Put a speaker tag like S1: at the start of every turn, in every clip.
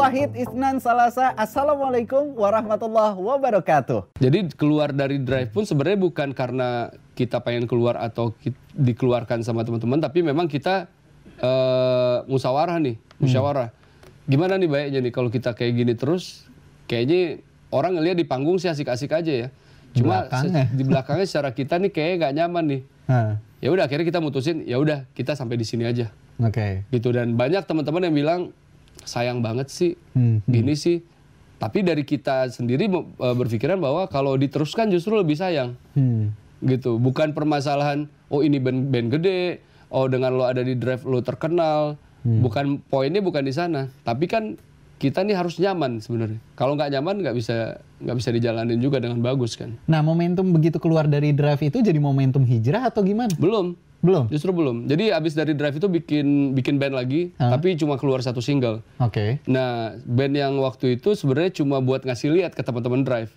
S1: Wahid Isnan Salasa. Assalamualaikum warahmatullahi wabarakatuh.
S2: Jadi keluar dari drive pun sebenarnya bukan karena kita pengen keluar atau dikeluarkan sama teman-teman, tapi memang kita eh, musyawarah nih, musyawarah. Gimana nih baiknya nih kalau kita kayak gini terus, kayaknya orang ngeliat di panggung sih asik-asik aja ya. Cuma
S1: Belakangnya.
S2: di belakangnya secara kita nih kayaknya nggak nyaman nih. Ya udah akhirnya kita mutusin, ya udah kita sampai di sini aja.
S1: Oke.
S2: Gitu dan banyak teman-teman yang bilang sayang banget sih
S1: Hmm,
S2: gini sih. Tapi dari kita sendiri e, berpikiran bahwa kalau diteruskan justru lebih sayang
S1: Hmm.
S2: gitu. Bukan permasalahan oh ini band, band gede, oh dengan lo ada di drive lo terkenal. Bukan poinnya bukan di sana. Tapi kan kita nih harus nyaman sebenarnya. Kalau nggak nyaman nggak bisa nggak bisa dijalanin juga dengan bagus kan.
S1: Nah, momentum begitu keluar dari drive itu jadi momentum hijrah atau gimana?
S2: Belum,
S1: Belum.
S2: justru belum. Jadi abis dari drive itu bikin bikin band lagi, tapi cuma keluar satu single.
S1: Oke.
S2: Nah, band yang waktu itu sebenarnya cuma buat ngasih lihat ke teman-teman drive.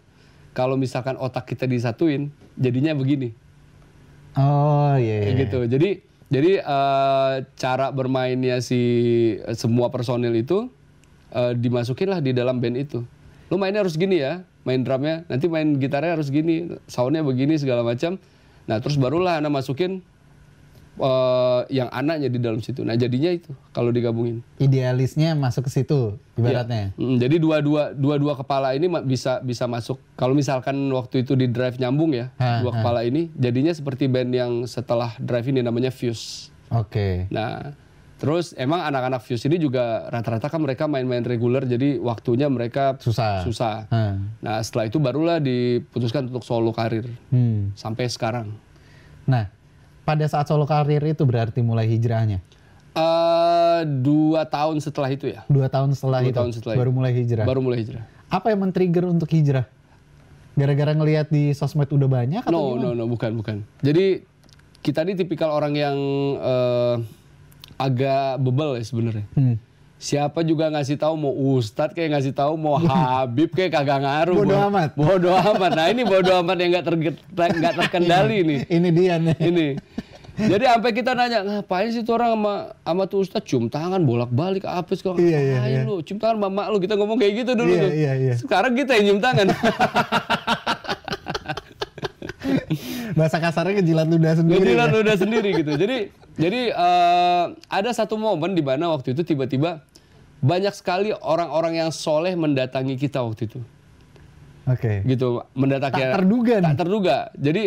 S2: Kalau misalkan otak kita disatuin, jadinya begini.
S1: Oh iya.
S2: Kayak
S1: iya.
S2: gitu. Jadi jadi eh, cara bermainnya si eh, semua personil itu eh, dimasukinlah di dalam band itu. Lu mainnya harus gini ya, main drumnya, nanti main gitarnya harus gini, soundnya begini segala macam. Nah, terus barulah anak masukin eh, yang anaknya di dalam situ. Nah, jadinya itu kalau digabungin.
S1: Idealisnya masuk ke situ ibaratnya.
S2: Mm, jadi dua-dua dua-dua kepala ini bisa bisa masuk. Kalau misalkan waktu itu di drive nyambung ya,
S1: Ha,
S2: dua kepala ini jadinya seperti band yang setelah drive ini namanya Fuse.
S1: Oke.
S2: Nah, terus emang anak-anak Fuse ini juga rata-rata kan mereka main-main reguler jadi waktunya mereka
S1: Susah.
S2: susah.
S1: Hah.
S2: Nah, setelah itu barulah diputuskan untuk solo karir
S1: Hmm.
S2: sampai sekarang.
S1: Nah, pada saat solo karir itu berarti mulai hijrahnya.
S2: eh dua tahun setelah itu ya,
S1: Dua tahun setelah
S2: Dua
S1: itu
S2: tahun setelah
S1: baru mulai hijrah.
S2: baru mulai hijrah.
S1: Apa yang men-trigger untuk hijrah? Gara-gara ngelihat di sosmed udah banyak atau
S2: No,
S1: gimana?
S2: no, no, bukan, bukan. Jadi kita ini tipikal orang yang eh, agak bebel ya sebenarnya.
S1: Hmm.
S2: Siapa juga ngasih tahu mau ustadz kayak ngasih tahu mau Habib kayak kagak ngaruh.
S1: Bodo
S2: Bo-
S1: amat.
S2: Bodo amat. Nah ini bodo amat yang nggak terge- nggak terkendali nih.
S1: Ini dia nih.
S2: Ini. Jadi sampai kita nanya ngapain sih tuh orang sama sama tuh ustadz cium tangan bolak-balik apa sih kok?
S1: Iya, iya, iya.
S2: lu cium tangan mama lu kita ngomong kayak gitu dulu
S1: Iya,
S2: tuh.
S1: iya, iya.
S2: Sekarang kita yang cium tangan.
S1: Bahasa kasarnya kejilat ludah sendiri.
S2: Ngejilat
S1: ya.
S2: ludah sendiri gitu. Jadi jadi eh, ada satu momen di mana waktu itu tiba-tiba banyak sekali orang-orang yang soleh mendatangi kita waktu itu.
S1: Oke.
S2: Gitu, mendatangi
S1: Tak terduga nih.
S2: Tak terduga. Jadi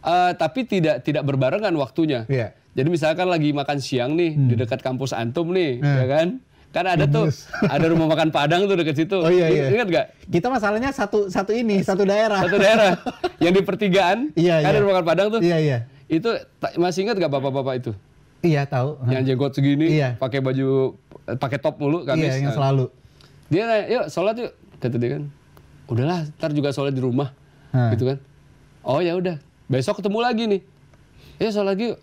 S2: eh, tapi tidak tidak berbarengan waktunya.
S1: Iya.
S2: Jadi misalkan lagi makan siang nih di dekat kampus Antum nih,
S1: Hmm.
S2: ya kan? Kan ada tuh ada rumah makan Padang tuh dekat situ.
S1: Oh, iya, iya.
S2: Ingat gak?
S1: Kita masalahnya satu satu ini, satu daerah.
S2: Satu daerah yang di pertigaan,
S1: Iya,
S2: kan ada
S1: iya.
S2: rumah makan Padang tuh.
S1: Iya, iya.
S2: Itu masih ingat gak bapak-bapak itu?
S1: Iya, tahu.
S2: yang jenggot segini,
S1: Iya.
S2: pakai baju, eh, pakai top mulu,
S1: Iya,
S2: kamis.
S1: yang
S2: Nah,
S1: selalu.
S2: Dia nanya, yuk sholat yuk, kata dia kan. Udahlah, ntar juga sholat di rumah,
S1: Hah.
S2: gitu kan. Oh ya udah, besok ketemu lagi nih. Ya sholat lagi yuk.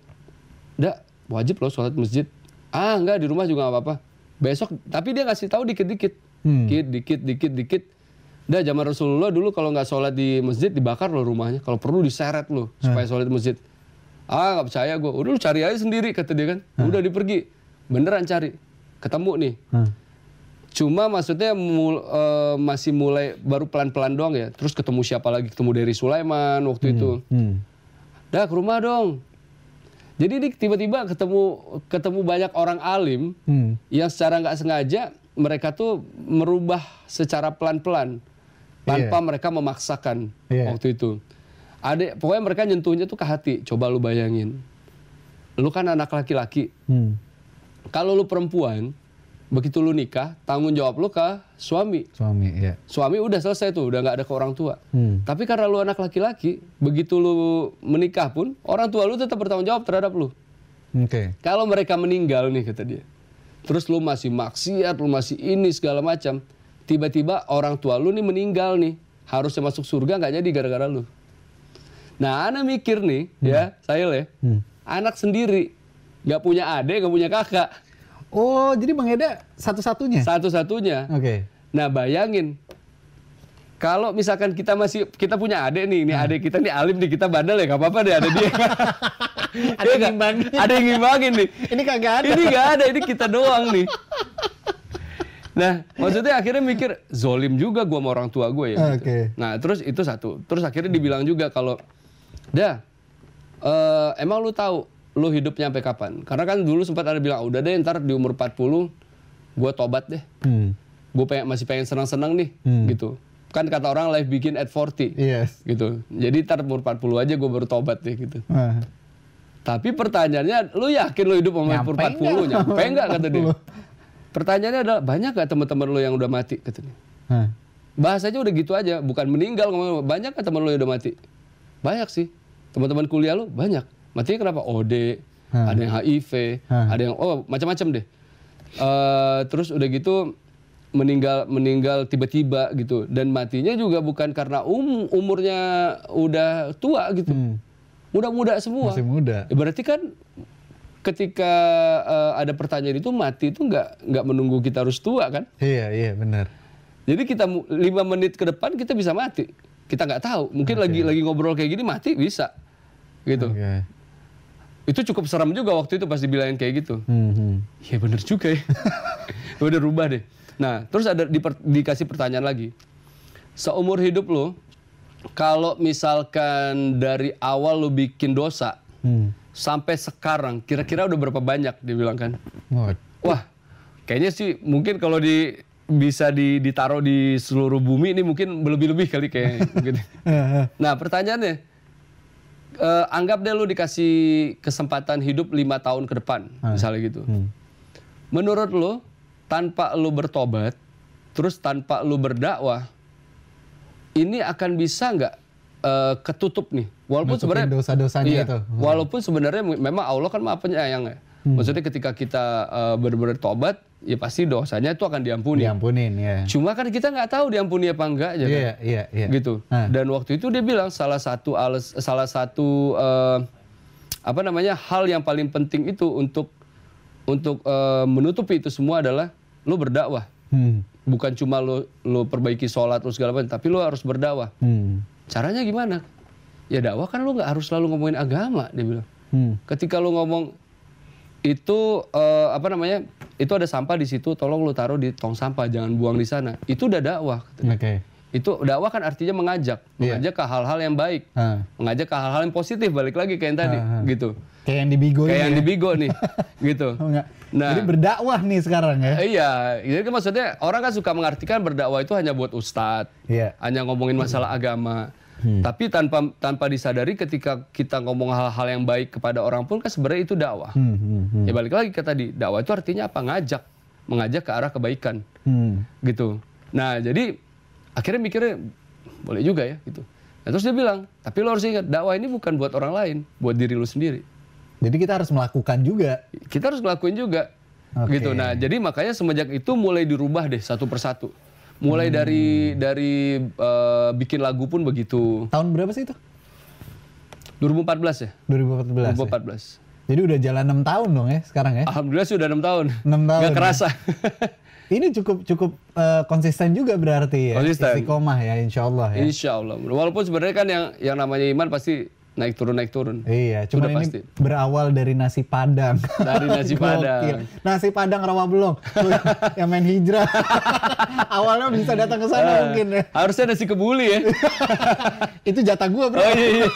S2: Udah, wajib loh sholat masjid. Ah enggak, di rumah juga nggak apa-apa. Besok, tapi dia ngasih tahu dikit-dikit.
S1: Hmm.
S2: Dikit, dikit, dikit, dikit. Dah zaman Rasulullah dulu kalau nggak sholat di masjid dibakar loh rumahnya. Kalau perlu diseret loh supaya sholat di masjid. Ah nggak percaya gue. Udah lu cari aja sendiri kata dia kan. Udah dipergi. Beneran cari. Ketemu nih.
S1: Hah.
S2: Cuma maksudnya mul- eh, masih mulai baru pelan-pelan doang ya. Terus ketemu siapa lagi? Ketemu dari Sulaiman waktu itu.
S1: Hmm.
S2: Dah ke rumah dong. Jadi ini tiba-tiba ketemu ketemu banyak orang alim
S1: Hmm.
S2: yang secara nggak sengaja mereka tuh merubah secara pelan-pelan tanpa mereka memaksakan
S1: Iya.
S2: waktu itu. Ada pokoknya mereka nyentuhnya tuh ke hati. Coba lu bayangin. Lu kan anak laki-laki.
S1: Hmm.
S2: Kalau lu perempuan, begitu lu nikah, tanggung jawab lu ke suami.
S1: Suami, ya.
S2: Suami udah selesai tuh, udah nggak ada ke orang tua.
S1: Hmm.
S2: Tapi karena lu anak laki-laki, begitu lu menikah pun, orang tua lu tetap bertanggung jawab terhadap lu.
S1: Oke.
S2: Kalau mereka meninggal nih kata dia. Terus lu masih maksiat, lu masih ini segala macam. Tiba-tiba orang tua lu nih meninggal nih. Harusnya masuk surga nggak jadi gara-gara lu. Nah, ana mikir nih, ya, saya ya.
S1: Hmm.
S2: Anak sendiri, nggak punya adik, nggak punya kakak.
S1: Oh, jadi Bang Eda satu-satunya?
S2: Satu-satunya.
S1: Oke.
S2: Nah, bayangin. Kalau misalkan kita masih kita punya adik nih, ini adik kita nih alim nih, kita bandel ya, gak apa-apa deh ada dia.
S1: Ada
S2: Iya
S1: yang
S2: nggak?
S1: ngimbangin.
S2: Ada yang ngimbangin nih.
S1: Ini kagak ada.
S2: Ini nggak ada, ini kita doang nih. Nah, maksudnya akhirnya mikir zolim juga gua sama orang tua gue ya. gitu.
S1: Oke.
S2: Nah, terus itu satu. Terus akhirnya dibilang juga kalau, dah, eh, emang lu tahu lu hidup nyampe kapan? Karena kan dulu sempat ada bilang, udah deh ntar di umur 40 gua tobat deh.
S1: Hmm.
S2: Gue pengen, masih pengen senang-senang nih, gitu. Kan kata orang life begin at 40,
S1: Yes.
S2: gitu. Jadi ntar umur 40 aja gue baru tobat deh, gitu.
S1: Ah.
S2: Tapi pertanyaannya, lu yakin lu hidup sama umur
S1: Nyampe
S2: 40?
S1: nggak?
S2: Nyampe nggak kata dia? Pertanyaannya adalah, banyak gak teman-teman lu yang udah mati? Kata dia.
S1: Ah.
S2: Bahasanya udah gitu aja, bukan meninggal. ngomong, Banyak kan teman lu yang udah mati? Banyak sih. Teman-teman kuliah lu banyak. Matinya kenapa? OD,
S1: Hmm.
S2: ada yang HIV,
S1: Hmm.
S2: ada yang oh macam-macam deh. Eh, terus udah gitu meninggal meninggal tiba-tiba gitu dan matinya juga bukan karena um, umurnya udah tua gitu.
S1: Hmm.
S2: Muda-muda semua.
S1: Masih muda.
S2: Ya, berarti kan ketika eh, ada pertanyaan itu mati itu nggak nggak menunggu kita harus tua kan?
S1: Iya, iya benar.
S2: Jadi kita lima menit ke depan kita bisa mati. Kita nggak tahu. Mungkin lagi lagi ngobrol kayak gini mati bisa, gitu.
S1: Oke.
S2: Itu cukup seram juga waktu itu pas dibilangin kayak gitu.
S1: Hmm, hmm.
S2: Ya bener juga ya. Udah rubah deh. Nah terus ada diper- dikasih pertanyaan lagi. Seumur hidup lo, kalau misalkan dari awal lo bikin dosa
S1: Hmm.
S2: sampai sekarang, kira-kira udah berapa banyak? Dia bilang kan.
S1: Wah.
S2: Wah, kayaknya sih mungkin kalau di bisa di, ditaruh di seluruh bumi ini mungkin berlebih-lebih kali kayak gitu. Nah pertanyaannya, eh, anggap deh lu dikasih kesempatan hidup lima tahun ke depan, misalnya gitu.
S1: Hmm.
S2: Menurut lu, tanpa lu bertobat, terus tanpa lu berdakwah, ini akan bisa nggak eh, ketutup nih? Walaupun sebenarnya
S1: dosa-dosanya
S2: Iya,
S1: itu.
S2: Walaupun sebenarnya memang Allah kan maha penyayang ya.
S1: Hmm.
S2: Maksudnya ketika kita eh, benar-benar tobat, ya pasti dosanya itu akan diampuni.
S1: Diampunin ya.
S2: Cuma kan kita nggak tahu diampuni apa enggak aja kan.
S1: Iya, iya, iya.
S2: Gitu.
S1: Nah.
S2: Dan waktu itu dia bilang salah satu alas, salah satu eh, apa namanya hal yang paling penting itu untuk untuk eh, menutupi itu semua adalah lo berdakwah.
S1: Hmm.
S2: Bukan cuma lo lo perbaiki sholat lo segala macam, tapi lo harus berdakwah.
S1: Hmm.
S2: Caranya gimana? Ya dakwah kan lo nggak harus selalu ngomongin agama, dia bilang.
S1: Hmm.
S2: Ketika lo ngomong itu eh, apa namanya? Itu ada sampah di situ, tolong lo taruh di tong sampah, jangan buang di sana. Itu udah dakwah.
S1: Oke.
S2: Itu dakwah kan artinya mengajak,
S1: Iya.
S2: mengajak ke hal-hal yang baik,
S1: Ah.
S2: mengajak ke hal-hal yang positif. Balik lagi kayak yang tadi,
S1: Ah, ah.
S2: gitu.
S1: Kayak yang di Bigo
S2: Kayak yang
S1: ya?
S2: di Bigo nih, gitu.
S1: Oh, enggak.
S2: Nah.
S1: Jadi berdakwah nih sekarang ya.
S2: Iya, jadi kan maksudnya orang kan suka mengartikan berdakwah itu hanya buat ustadz,
S1: Iya.
S2: hanya ngomongin masalah agama. Tapi tanpa tanpa disadari ketika kita ngomong hal-hal yang baik kepada orang pun kan sebenarnya itu dakwah.
S1: Hmm, hmm, hmm.
S2: Ya balik lagi ke tadi, dakwah itu artinya apa? Ngajak, mengajak ke arah kebaikan,
S1: Hmm.
S2: gitu. Nah, jadi akhirnya mikirnya boleh juga ya, gitu. Nah, terus dia bilang, tapi lo harus ingat, dakwah ini bukan buat orang lain, buat diri lo sendiri.
S1: Jadi kita harus melakukan juga.
S2: Kita harus ngelakuin juga,
S1: Oke.
S2: gitu. Nah, jadi makanya semenjak itu mulai dirubah deh satu persatu. Mulai
S1: Hmm.
S2: dari dari eh, bikin lagu pun begitu.
S1: Tahun berapa sih itu?
S2: 2014 ya,
S1: 2014. ya?
S2: 2014.
S1: Jadi udah jalan 6 tahun dong ya sekarang ya.
S2: Alhamdulillah sudah enam tahun.
S1: 6 tahun.
S2: Gak kerasa.
S1: Ini cukup cukup eh, konsisten juga berarti ya.
S2: Konsisten.
S1: Istiqomah ya insya Allah ya.
S2: Insya Allah. Walaupun sebenarnya kan yang yang namanya iman pasti naik turun naik turun.
S1: Iya, cuma ini
S2: pasti.
S1: berawal dari nasi padang.
S2: Dari nasi. Padang.
S1: Nasi padang rawa belum. yang main hijrah. Awalnya bisa datang ke sana
S2: Eh,
S1: mungkin ya.
S2: Harusnya nasi kebuli ya.
S1: Itu jatah gua bro.
S2: Oh iya iya.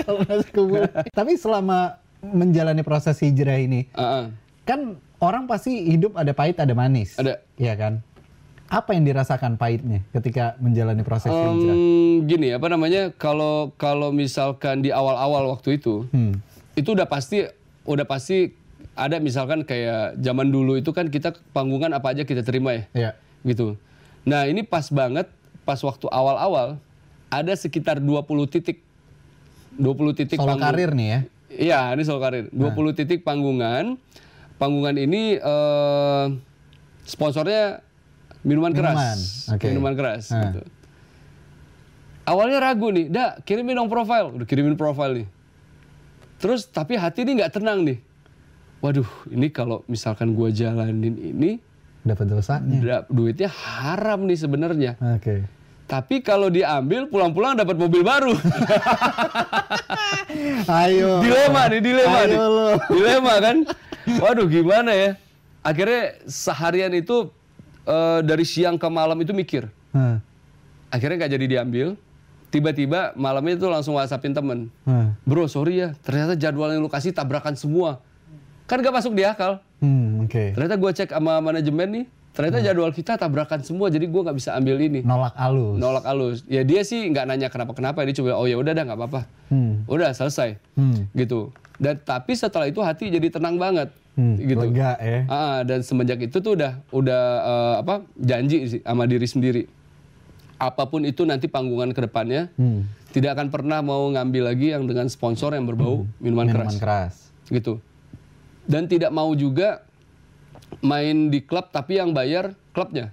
S1: Kalau nasi kebuli. Tapi selama menjalani proses hijrah ini,
S2: Ah, ah.
S1: kan orang pasti hidup ada pahit ada manis.
S2: Ada.
S1: Iya kan? Apa yang dirasakan pahitnya ketika menjalani proses hijrah?
S2: Em, gini apa namanya kalau kalau misalkan di awal-awal waktu itu
S1: Hmm.
S2: itu udah pasti udah pasti ada misalkan kayak zaman dulu itu kan kita panggungan apa aja kita terima ya
S1: Iya.
S2: gitu. Nah ini pas banget pas waktu awal-awal ada sekitar 20 titik 20 titik
S1: Solo
S2: panggung-
S1: karir nih ya.
S2: Iya, ini solo karir. 20 titik panggungan. Panggungan ini eh, sponsornya minuman,
S1: Minuman,
S2: keras.
S1: oke.
S2: Minuman keras
S1: Nah.
S2: gitu. Awalnya ragu nih, "Dak, kirimin dong profile." Udah kirimin profile nih. Terus tapi hati ini nggak tenang nih. Waduh, ini kalau misalkan gua jalanin ini
S1: Dapat dosanya.
S2: duitnya haram nih sebenarnya.
S1: Oke.
S2: Tapi kalau diambil pulang-pulang dapat mobil baru.
S1: Ayo.
S2: dilema nih, dilema
S1: Ayo
S2: nih.
S1: lu.
S2: Dilema kan? Waduh, gimana ya? Akhirnya seharian itu eh, dari siang ke malam itu mikir.
S1: Hah.
S2: Akhirnya nggak jadi diambil. Tiba-tiba malamnya itu langsung whatsappin temen.
S1: Hah.
S2: Bro sorry ya, ternyata jadwal yang lu kasih tabrakan semua. Kan gak masuk di akal.
S1: Hmm, oke.
S2: Ternyata gue cek sama manajemen nih, ternyata jadwal kita tabrakan semua, jadi gue nggak bisa ambil ini.
S1: Nolak alus.
S2: Nolak alus. Ya dia sih nggak nanya kenapa-kenapa, dia coba oh ya udah dah nggak apa-apa.
S1: Hmm.
S2: Udah selesai.
S1: Hmm.
S2: Gitu. Dan tapi setelah itu hati jadi tenang banget.
S1: Hmm.
S2: Gitu.
S1: Lega ya.
S2: Ah, dan semenjak itu tuh udah udah eh, apa janji sih sama diri sendiri. Apa pun itu nanti panggungan ke depannya
S1: Hmm.
S2: tidak akan pernah mau ngambil lagi yang dengan sponsor yang berbau minuman, keras
S1: Minuman keras.
S2: gitu. Dan tidak mau juga main di klub tapi yang bayar klubnya.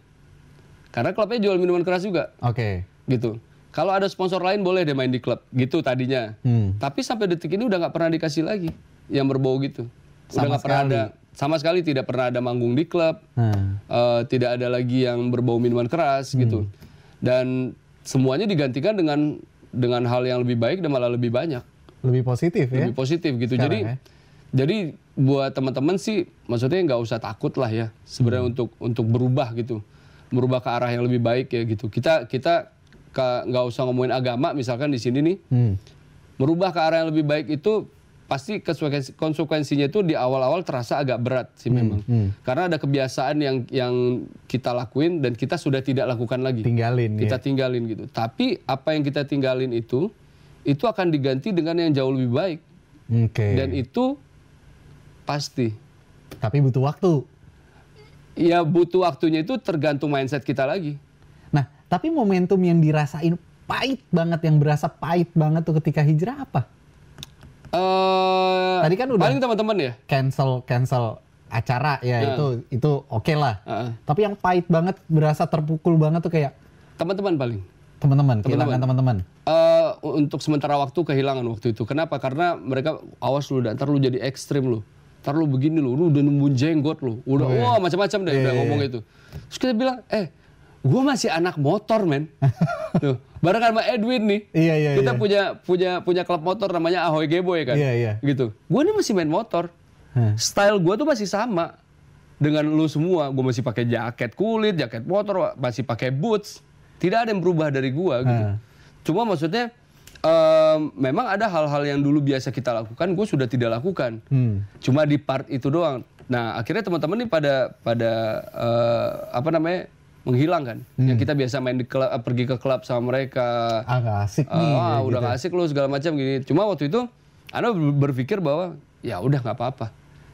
S2: Karena klubnya jual minuman keras juga
S1: Oke.
S2: gitu. Kalau ada sponsor lain boleh deh main di klub gitu tadinya.
S1: Hmm.
S2: Tapi sampai detik ini udah nggak pernah dikasih lagi yang berbau gitu. Udah
S1: Sama
S2: nggak pernah ada sama sekali tidak pernah ada manggung di klub.
S1: Hah.
S2: Eh, tidak ada lagi yang berbau minuman keras gitu.
S1: Hmm.
S2: Dan semuanya digantikan dengan dengan hal yang lebih baik dan malah lebih banyak,
S1: Lebih positif ya.
S2: lebih positif gitu.
S1: Sekarang
S2: jadi
S1: ya.
S2: jadi buat teman-teman sih maksudnya nggak usah takut lah ya sebenarnya
S1: Hmm.
S2: untuk untuk berubah gitu. Merubah ke arah yang lebih baik ya gitu. Kita kita nggak usah ngomongin agama misalkan di sini nih
S1: Hmm.
S2: merubah ke arah yang lebih baik itu pasti konsekuensi- konsekuensinya itu di awal-awal terasa agak berat sih memang
S1: hmm.
S2: karena ada kebiasaan yang yang kita lakuin dan kita sudah tidak lakukan lagi
S1: Tinggalin
S2: kita
S1: ya.
S2: tinggalin gitu tapi apa yang kita tinggalin itu itu akan diganti dengan yang jauh lebih baik
S1: Oke.
S2: dan itu pasti
S1: Tapi butuh waktu.
S2: ya butuh waktunya itu tergantung mindset kita lagi
S1: Nah, tapi momentum yang dirasain pahit banget, yang berasa pahit banget tuh ketika hijrah apa?
S2: Eh
S1: Tadi kan udah-
S2: paling teman-teman ya
S1: Cancel, cancel acara ya itu itu oke lah.
S2: Heeh.
S1: Tapi yang pahit banget, berasa terpukul banget tuh kayak
S2: teman-teman paling
S1: teman-teman, kehilangan teman-teman.
S2: Eh, untuk sementara waktu kehilangan waktu itu. Kenapa? Karena mereka awas lu, ntar lu jadi ekstrim lu. Ntar lu begini lu, lu udah nembun jenggot lu. Udah,
S1: Oh, iya.
S2: wah macam-macam deh udah ngomong itu. Terus kita bilang, eh, gua masih anak motor men. Tuh, bareng sama Edwin nih.
S1: Iya, iya,
S2: kita
S1: iya.
S2: punya punya punya klub motor namanya Ahoy Geboy kan.
S1: Iya, iya.
S2: Gitu. Gua nih masih main motor.
S1: Hah.
S2: Style gua tuh masih sama dengan lu semua. Gua masih pakai jaket kulit, jaket motor, masih pakai boots. Tidak ada yang berubah dari gua gitu. Cuma maksudnya em, memang ada hal-hal yang dulu biasa kita lakukan, gue sudah tidak lakukan.
S1: Hmm.
S2: Cuma di part itu doang. Nah akhirnya teman-teman nih pada pada eh, apa namanya menghilang kan. Yang kita biasa main di klub, eh, pergi ke klub sama mereka.
S1: Ah, nggak asik
S2: Eh,
S1: nih.
S2: wah
S1: kayak
S2: udah
S1: gitu.
S2: gak asik lu segala macam gini. Cuma waktu itu Anda ber- berpikir bahwa ya udah nggak apa-apa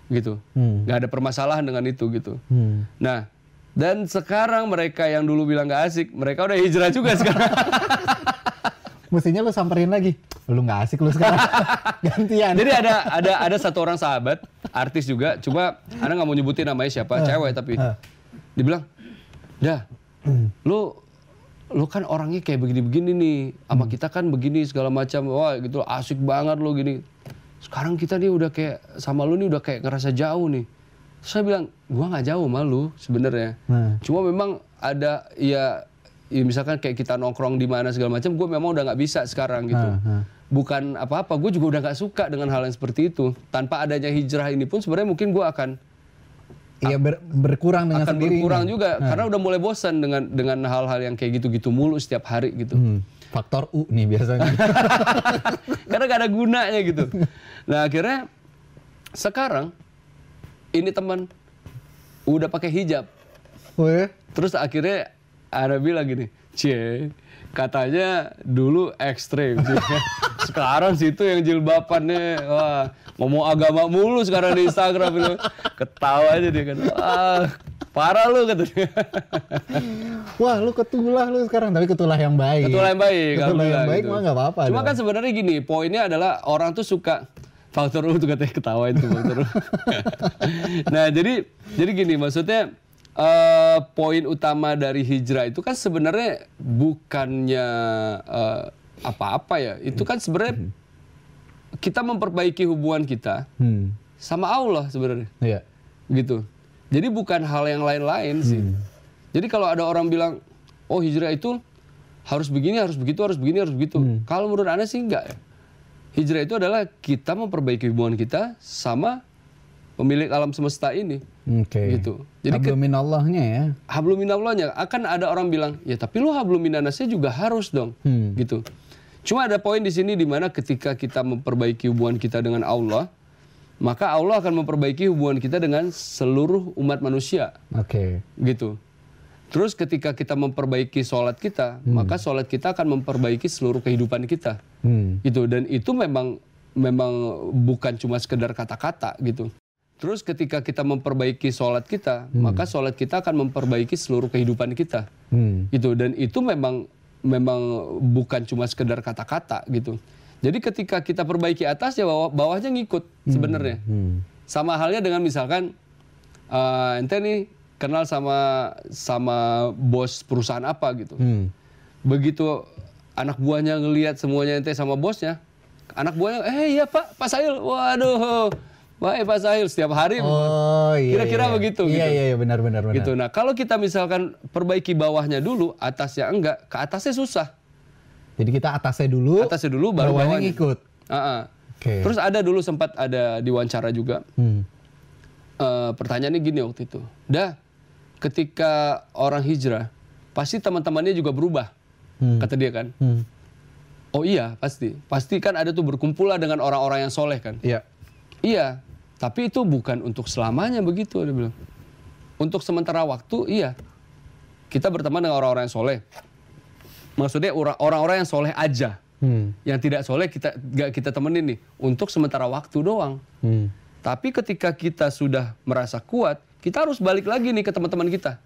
S2: gitu.
S1: Hmm.
S2: ada permasalahan dengan itu gitu.
S1: Hmm.
S2: Nah dan sekarang mereka yang dulu bilang gak asik, mereka udah hijrah juga sekarang.
S1: Mestinya lu samperin lagi. Lu nggak asik lu sekarang. Gantian.
S2: Jadi ada ada ada satu orang sahabat, artis juga, cuma Anda nggak mau nyebutin namanya siapa, cewek tapi
S1: eh.
S2: dibilang, dah, lu lu kan orangnya kayak begini-begini nih, sama kita kan begini segala macam, wah gitu asik banget lu gini. Sekarang kita nih udah kayak sama lu nih udah kayak ngerasa jauh nih. Terus saya bilang, gua nggak jauh sama lu sebenarnya.
S1: Nah.
S2: Cuma memang ada ya, ya misalkan kayak kita nongkrong di mana segala macam, gue memang udah nggak bisa sekarang gitu.
S1: Ah, ah.
S2: Bukan apa-apa, gue juga udah nggak suka dengan hal yang seperti itu. Tanpa adanya hijrah ini pun sebenarnya mungkin gue akan
S1: Iya ber- berkurang dengan
S2: akan
S1: sendirinya.
S2: berkurang juga karena udah mulai bosan dengan dengan hal-hal yang kayak gitu-gitu mulu setiap hari gitu.
S1: Hmm. Faktor U nih biasanya.
S2: karena gak ada gunanya gitu. Nah akhirnya sekarang ini teman udah pakai hijab.
S1: oh ya?
S2: Terus akhirnya ada bilang gini, cie katanya dulu ekstrim. sekarang situ yang jilbabannya, wah ngomong agama mulu sekarang di Instagram itu. Ketawa aja dia kan, ah parah lu katanya.
S1: Wah lu ketulah lu sekarang. Tapi ketulah yang baik.
S2: Ketua yang baik.
S1: Ketulah yang baik
S2: gitu.
S1: mah nggak apa-apa.
S2: Cuma
S1: dong.
S2: kan sebenarnya gini, poinnya adalah orang tuh suka faktor U tuh katanya ketawain tuh faktor nah jadi jadi gini maksudnya eh, poin utama dari hijrah itu kan sebenarnya bukannya eh, apa-apa ya. Itu kan sebenarnya kita memperbaiki hubungan kita
S1: Hmm.
S2: sama Allah sebenarnya
S1: Iya.
S2: gitu. Jadi bukan hal yang lain-lain sih. Jadi kalau ada orang bilang, oh hijrah itu harus begini, harus begitu, harus begini, harus begitu. Kalau menurut anda sih enggak ya. Hijrah itu adalah kita memperbaiki hubungan kita sama pemilik alam semesta ini.
S1: Oke.
S2: Gitu. Jadi ke-
S1: Habluminallahnya ya.
S2: habluminallahnya akan ada orang bilang, "Ya, tapi lu habluminanasnya juga harus dong."
S1: Hmm.
S2: Gitu. Cuma ada poin di sini di mana ketika kita memperbaiki hubungan kita dengan Allah, maka Allah akan memperbaiki hubungan kita dengan seluruh umat manusia
S1: Oke.
S2: gitu. Terus ketika kita memperbaiki sholat kita, maka sholat kita akan memperbaiki seluruh kehidupan kita,
S1: Hmm.
S2: gitu. Dan itu memang memang bukan cuma sekedar kata-kata gitu. Terus ketika kita memperbaiki sholat kita, maka sholat kita akan memperbaiki seluruh kehidupan kita,
S1: Hmm.
S2: gitu. Dan itu memang memang bukan cuma sekedar kata-kata gitu. Jadi ketika kita perbaiki atas ya bawah bawahnya ngikut sebenarnya.
S1: Hmm.
S2: Sama halnya dengan misalkan eh, ente nih kenal sama sama bos perusahaan apa gitu.
S1: Hmm.
S2: Begitu anak buahnya ngelihat semuanya ente sama bosnya, anak buahnya, eh iya pak, Pak Sahil, waduh, baik Pak Sahil setiap hari
S1: Oh iya.
S2: Kira-kira
S1: iya.
S2: begitu,
S1: Iya
S2: gitu.
S1: iya iya benar benar benar.
S2: gitu. Nah kalau kita misalkan perbaiki bawahnya dulu, atasnya enggak, ke atasnya susah.
S1: Jadi kita atasnya dulu,
S2: Atasnya dulu baru
S1: bawahnya
S2: bawahnya.
S1: ngikut.
S2: Ah, ah.
S1: Oke.
S2: Terus ada dulu sempat ada diwawancara juga.
S1: Hmm.
S2: Eh, pertanyaannya gini waktu itu. Dah, ketika orang hijrah, pasti teman-temannya juga berubah.
S1: Hmm.
S2: Kata dia kan.
S1: Hmm.
S2: Oh iya, pasti. Pasti kan ada tuh berkumpullah dengan orang-orang yang soleh kan.
S1: Iya.
S2: Iya, tapi itu bukan untuk selamanya begitu dia bilang. Untuk sementara waktu iya. Kita berteman dengan orang-orang yang soleh. Maksudnya ora- orang-orang yang soleh aja.
S1: Hmm.
S2: Yang tidak soleh kita gak kita temenin nih. Untuk sementara waktu doang.
S1: Hmm.
S2: Tapi ketika kita sudah merasa kuat, kita harus balik lagi nih ke teman-teman kita.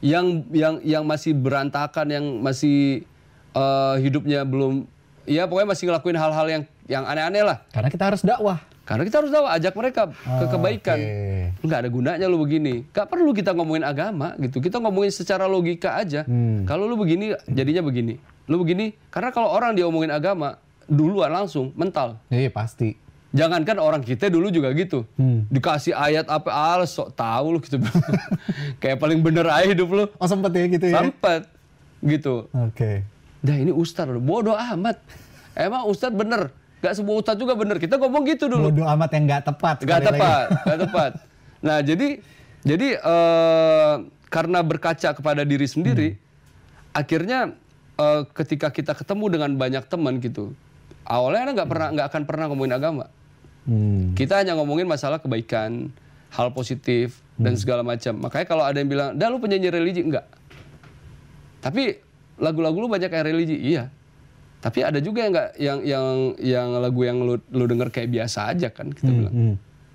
S2: Yang yang yang masih berantakan, yang masih eh, hidupnya belum ya pokoknya masih ngelakuin hal-hal yang yang aneh-aneh lah.
S1: Karena kita harus dakwah.
S2: Karena kita harus tahu ajak mereka ke
S1: Oh,
S2: kebaikan.
S1: oke.
S2: Nggak ada gunanya lu begini. Gak perlu kita ngomongin agama gitu. Kita ngomongin secara logika aja.
S1: Hmm.
S2: Kalau lu begini jadinya begini. Lu begini karena kalau orang diomongin agama duluan langsung mental.
S1: Iya pasti.
S2: Jangankan orang kita dulu juga gitu.
S1: Hmm.
S2: Dikasih ayat apa ah sok tahu lu gitu. Kayak paling bener aja hidup lu.
S1: Oh sempet ya gitu ya?
S2: Sempet gitu.
S1: Oke.
S2: Dah ini ustad bodoh amat. Emang ustad bener. Gak semua ustad juga bener. Kita ngomong gitu dulu.
S1: Bodoh amat yang nggak tepat.
S2: Gak
S1: lagi.
S2: tepat, gak tepat. Nah jadi jadi eh, karena berkaca kepada diri sendiri, akhirnya eh, ketika kita ketemu dengan banyak teman gitu, awalnya nggak pernah nggak akan pernah ngomongin agama.
S1: Hmm.
S2: Kita hanya ngomongin masalah kebaikan, hal positif dan segala macam. Makanya kalau ada yang bilang, "Dah lu penyanyi religi?" Enggak. Tapi lagu-lagu lu banyak yang religi, iya. Tapi ada juga yang nggak yang yang yang lagu yang lu lu denger kayak biasa aja kan kita bilang.
S1: Hmm.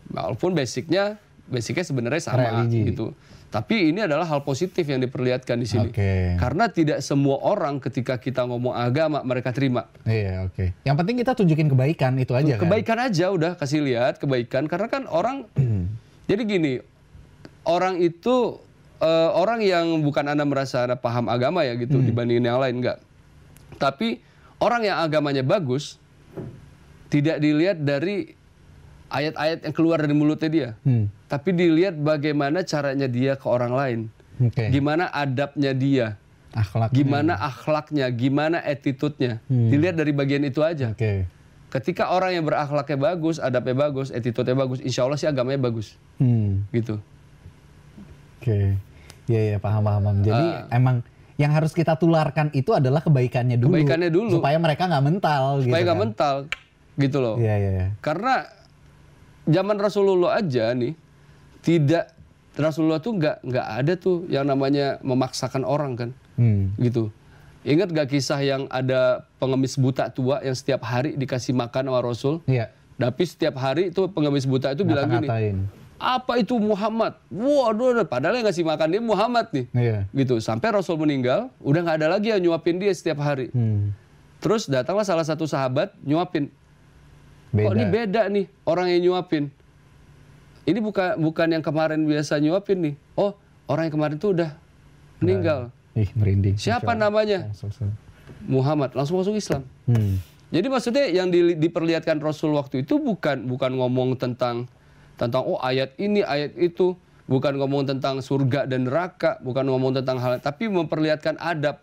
S2: Walaupun basicnya basicnya sebenarnya sama
S1: Religi.
S2: gitu. Tapi ini adalah hal positif yang diperlihatkan di sini.
S1: Oke.
S2: Karena tidak semua orang ketika kita ngomong agama mereka terima.
S1: Iya oke. Yang penting kita tunjukin kebaikan itu aja kan.
S2: Kebaikan aja udah kasih lihat kebaikan karena kan orang jadi gini orang itu eh, orang yang bukan anda merasa anda paham agama ya gitu dibandingin yang lain enggak. Tapi orang yang agamanya bagus tidak dilihat dari ayat-ayat yang keluar dari mulutnya dia,
S1: Hmm.
S2: tapi dilihat bagaimana caranya dia ke orang lain,
S1: Oke.
S2: gimana adabnya dia,
S1: Akhlak.
S2: gimana akhlaknya, gimana attitude-nya. Dilihat dari bagian itu aja.
S1: Oke.
S2: Ketika orang yang berakhlaknya bagus, adabnya bagus, attitude-nya bagus, insya Allah sih agamanya bagus.
S1: Hmm.
S2: Gitu.
S1: Oke. Iya iya paham paham. paham. Jadi
S2: Ah.
S1: emang yang harus kita tularkan itu adalah kebaikannya dulu.
S2: Kebaikannya dulu.
S1: Supaya mereka nggak mental.
S2: Supaya
S1: gitu
S2: nggak
S1: kan.
S2: mental. Gitu loh.
S1: Iya iya. iya.
S2: Karena zaman Rasulullah aja nih, tidak Rasulullah tuh nggak nggak ada tuh yang namanya memaksakan orang kan.
S1: Hmm.
S2: Gitu. Ingat gak kisah yang ada pengemis buta tua yang setiap hari dikasih makan sama Rasul?
S1: Iya.
S2: Tapi setiap hari itu pengemis buta itu bilang gini. Apa itu Muhammad? Waduh, padahal yang ngasih makan dia Muhammad nih.
S1: Iya.
S2: gitu sampai Rasul meninggal udah nggak ada lagi yang nyuapin dia setiap hari
S1: Hmm.
S2: terus datanglah salah satu sahabat nyuapin
S1: Beda.
S2: kok ini beda nih orang yang nyuapin ini bukan bukan yang kemarin biasa nyuapin nih oh orang yang kemarin tuh udah meninggal
S1: Ih merinding.
S2: siapa
S1: Allah.
S2: namanya
S1: Langsung, langsung.
S2: Muhammad langsung masuk Islam
S1: Hmm.
S2: jadi maksudnya yang di- diperlihatkan Rasul waktu itu bukan bukan ngomong tentang tentang oh ayat ini ayat itu bukan ngomong tentang surga dan neraka bukan ngomong tentang hal tapi memperlihatkan adab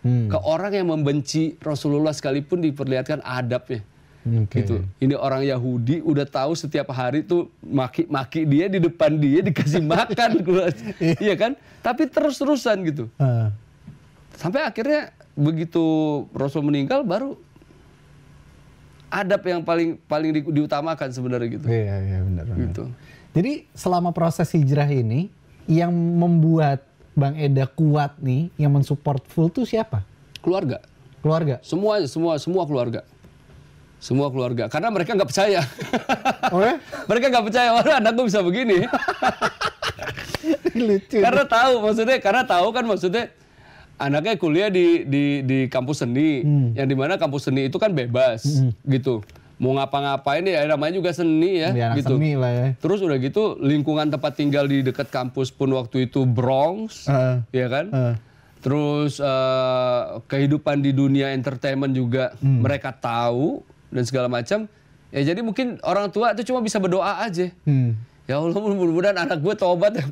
S1: Hmm.
S2: ke orang yang membenci Rasulullah sekalipun diperlihatkan adabnya
S1: Oke.
S2: gitu. Ini orang Yahudi udah tahu setiap hari tuh maki-maki dia di depan dia dikasih makan, iya kan? Tapi terus-terusan gitu.
S1: Ah.
S2: Sampai akhirnya begitu Rasul meninggal baru adab yang paling paling di- diutamakan sebenarnya gitu.
S1: Iya, iya benar. benar.
S2: Gitu.
S1: Jadi selama proses hijrah ini yang membuat Bang Eda kuat nih, yang mensupport full tuh siapa?
S2: Keluarga,
S1: Keluarga.
S2: semua semua semua keluarga, semua keluarga. Karena mereka nggak percaya.
S1: Oh ya?
S2: mereka nggak percaya, wah anakku bisa begini.
S1: Lucu.
S2: karena tahu maksudnya, karena tahu kan maksudnya anaknya kuliah di di di kampus seni, yang di mana kampus seni itu kan bebas gitu. Mau ngapa-ngapain ya namanya juga seni ya,
S1: anak
S2: gitu.
S1: seni lah ya.
S2: Terus udah gitu lingkungan tempat tinggal di dekat kampus pun waktu itu Bronx,
S1: Ah.
S2: ya kan?
S1: Ah.
S2: Terus eh, kehidupan di dunia entertainment juga
S1: Hmm.
S2: mereka tahu dan segala macam. Ya jadi mungkin orang tua itu cuma bisa berdoa aja.
S1: Hmm.
S2: Ya Allah mudah-mudahan anak gue tobat ya.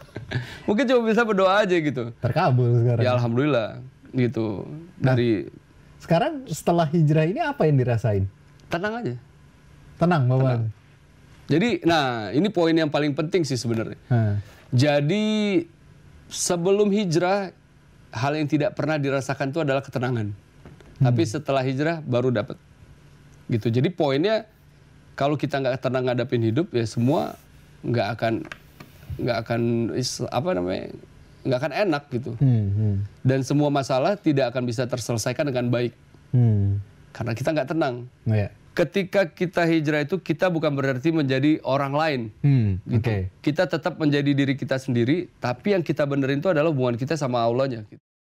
S2: mungkin cuma bisa berdoa aja gitu.
S1: Terkabul sekarang.
S2: Ya alhamdulillah gitu.
S1: Nah.
S2: Dari
S1: Sekarang setelah hijrah ini apa yang dirasain?
S2: tenang aja.
S1: Tenang, Bapak.
S2: Jadi nah ini poin yang paling penting sih sebenarnya.
S1: Ah.
S2: Jadi sebelum hijrah hal yang tidak pernah dirasakan itu adalah ketenangan. Tapi setelah hijrah baru dapat. Gitu. Jadi poinnya kalau kita nggak tenang ngadapin hidup ya semua nggak akan nggak akan apa namanya nggak akan enak gitu.
S1: Hmm, hmm.
S2: Dan semua masalah tidak akan bisa terselesaikan dengan baik
S1: Hmm.
S2: karena kita nggak tenang.
S1: Ya.
S2: Ketika kita hijrah itu kita bukan berarti menjadi orang lain.
S1: Hmm.
S2: gitu.
S1: Oke.
S2: Kita tetap menjadi diri kita sendiri, tapi yang kita benerin itu adalah hubungan kita sama Allahnya. gitu.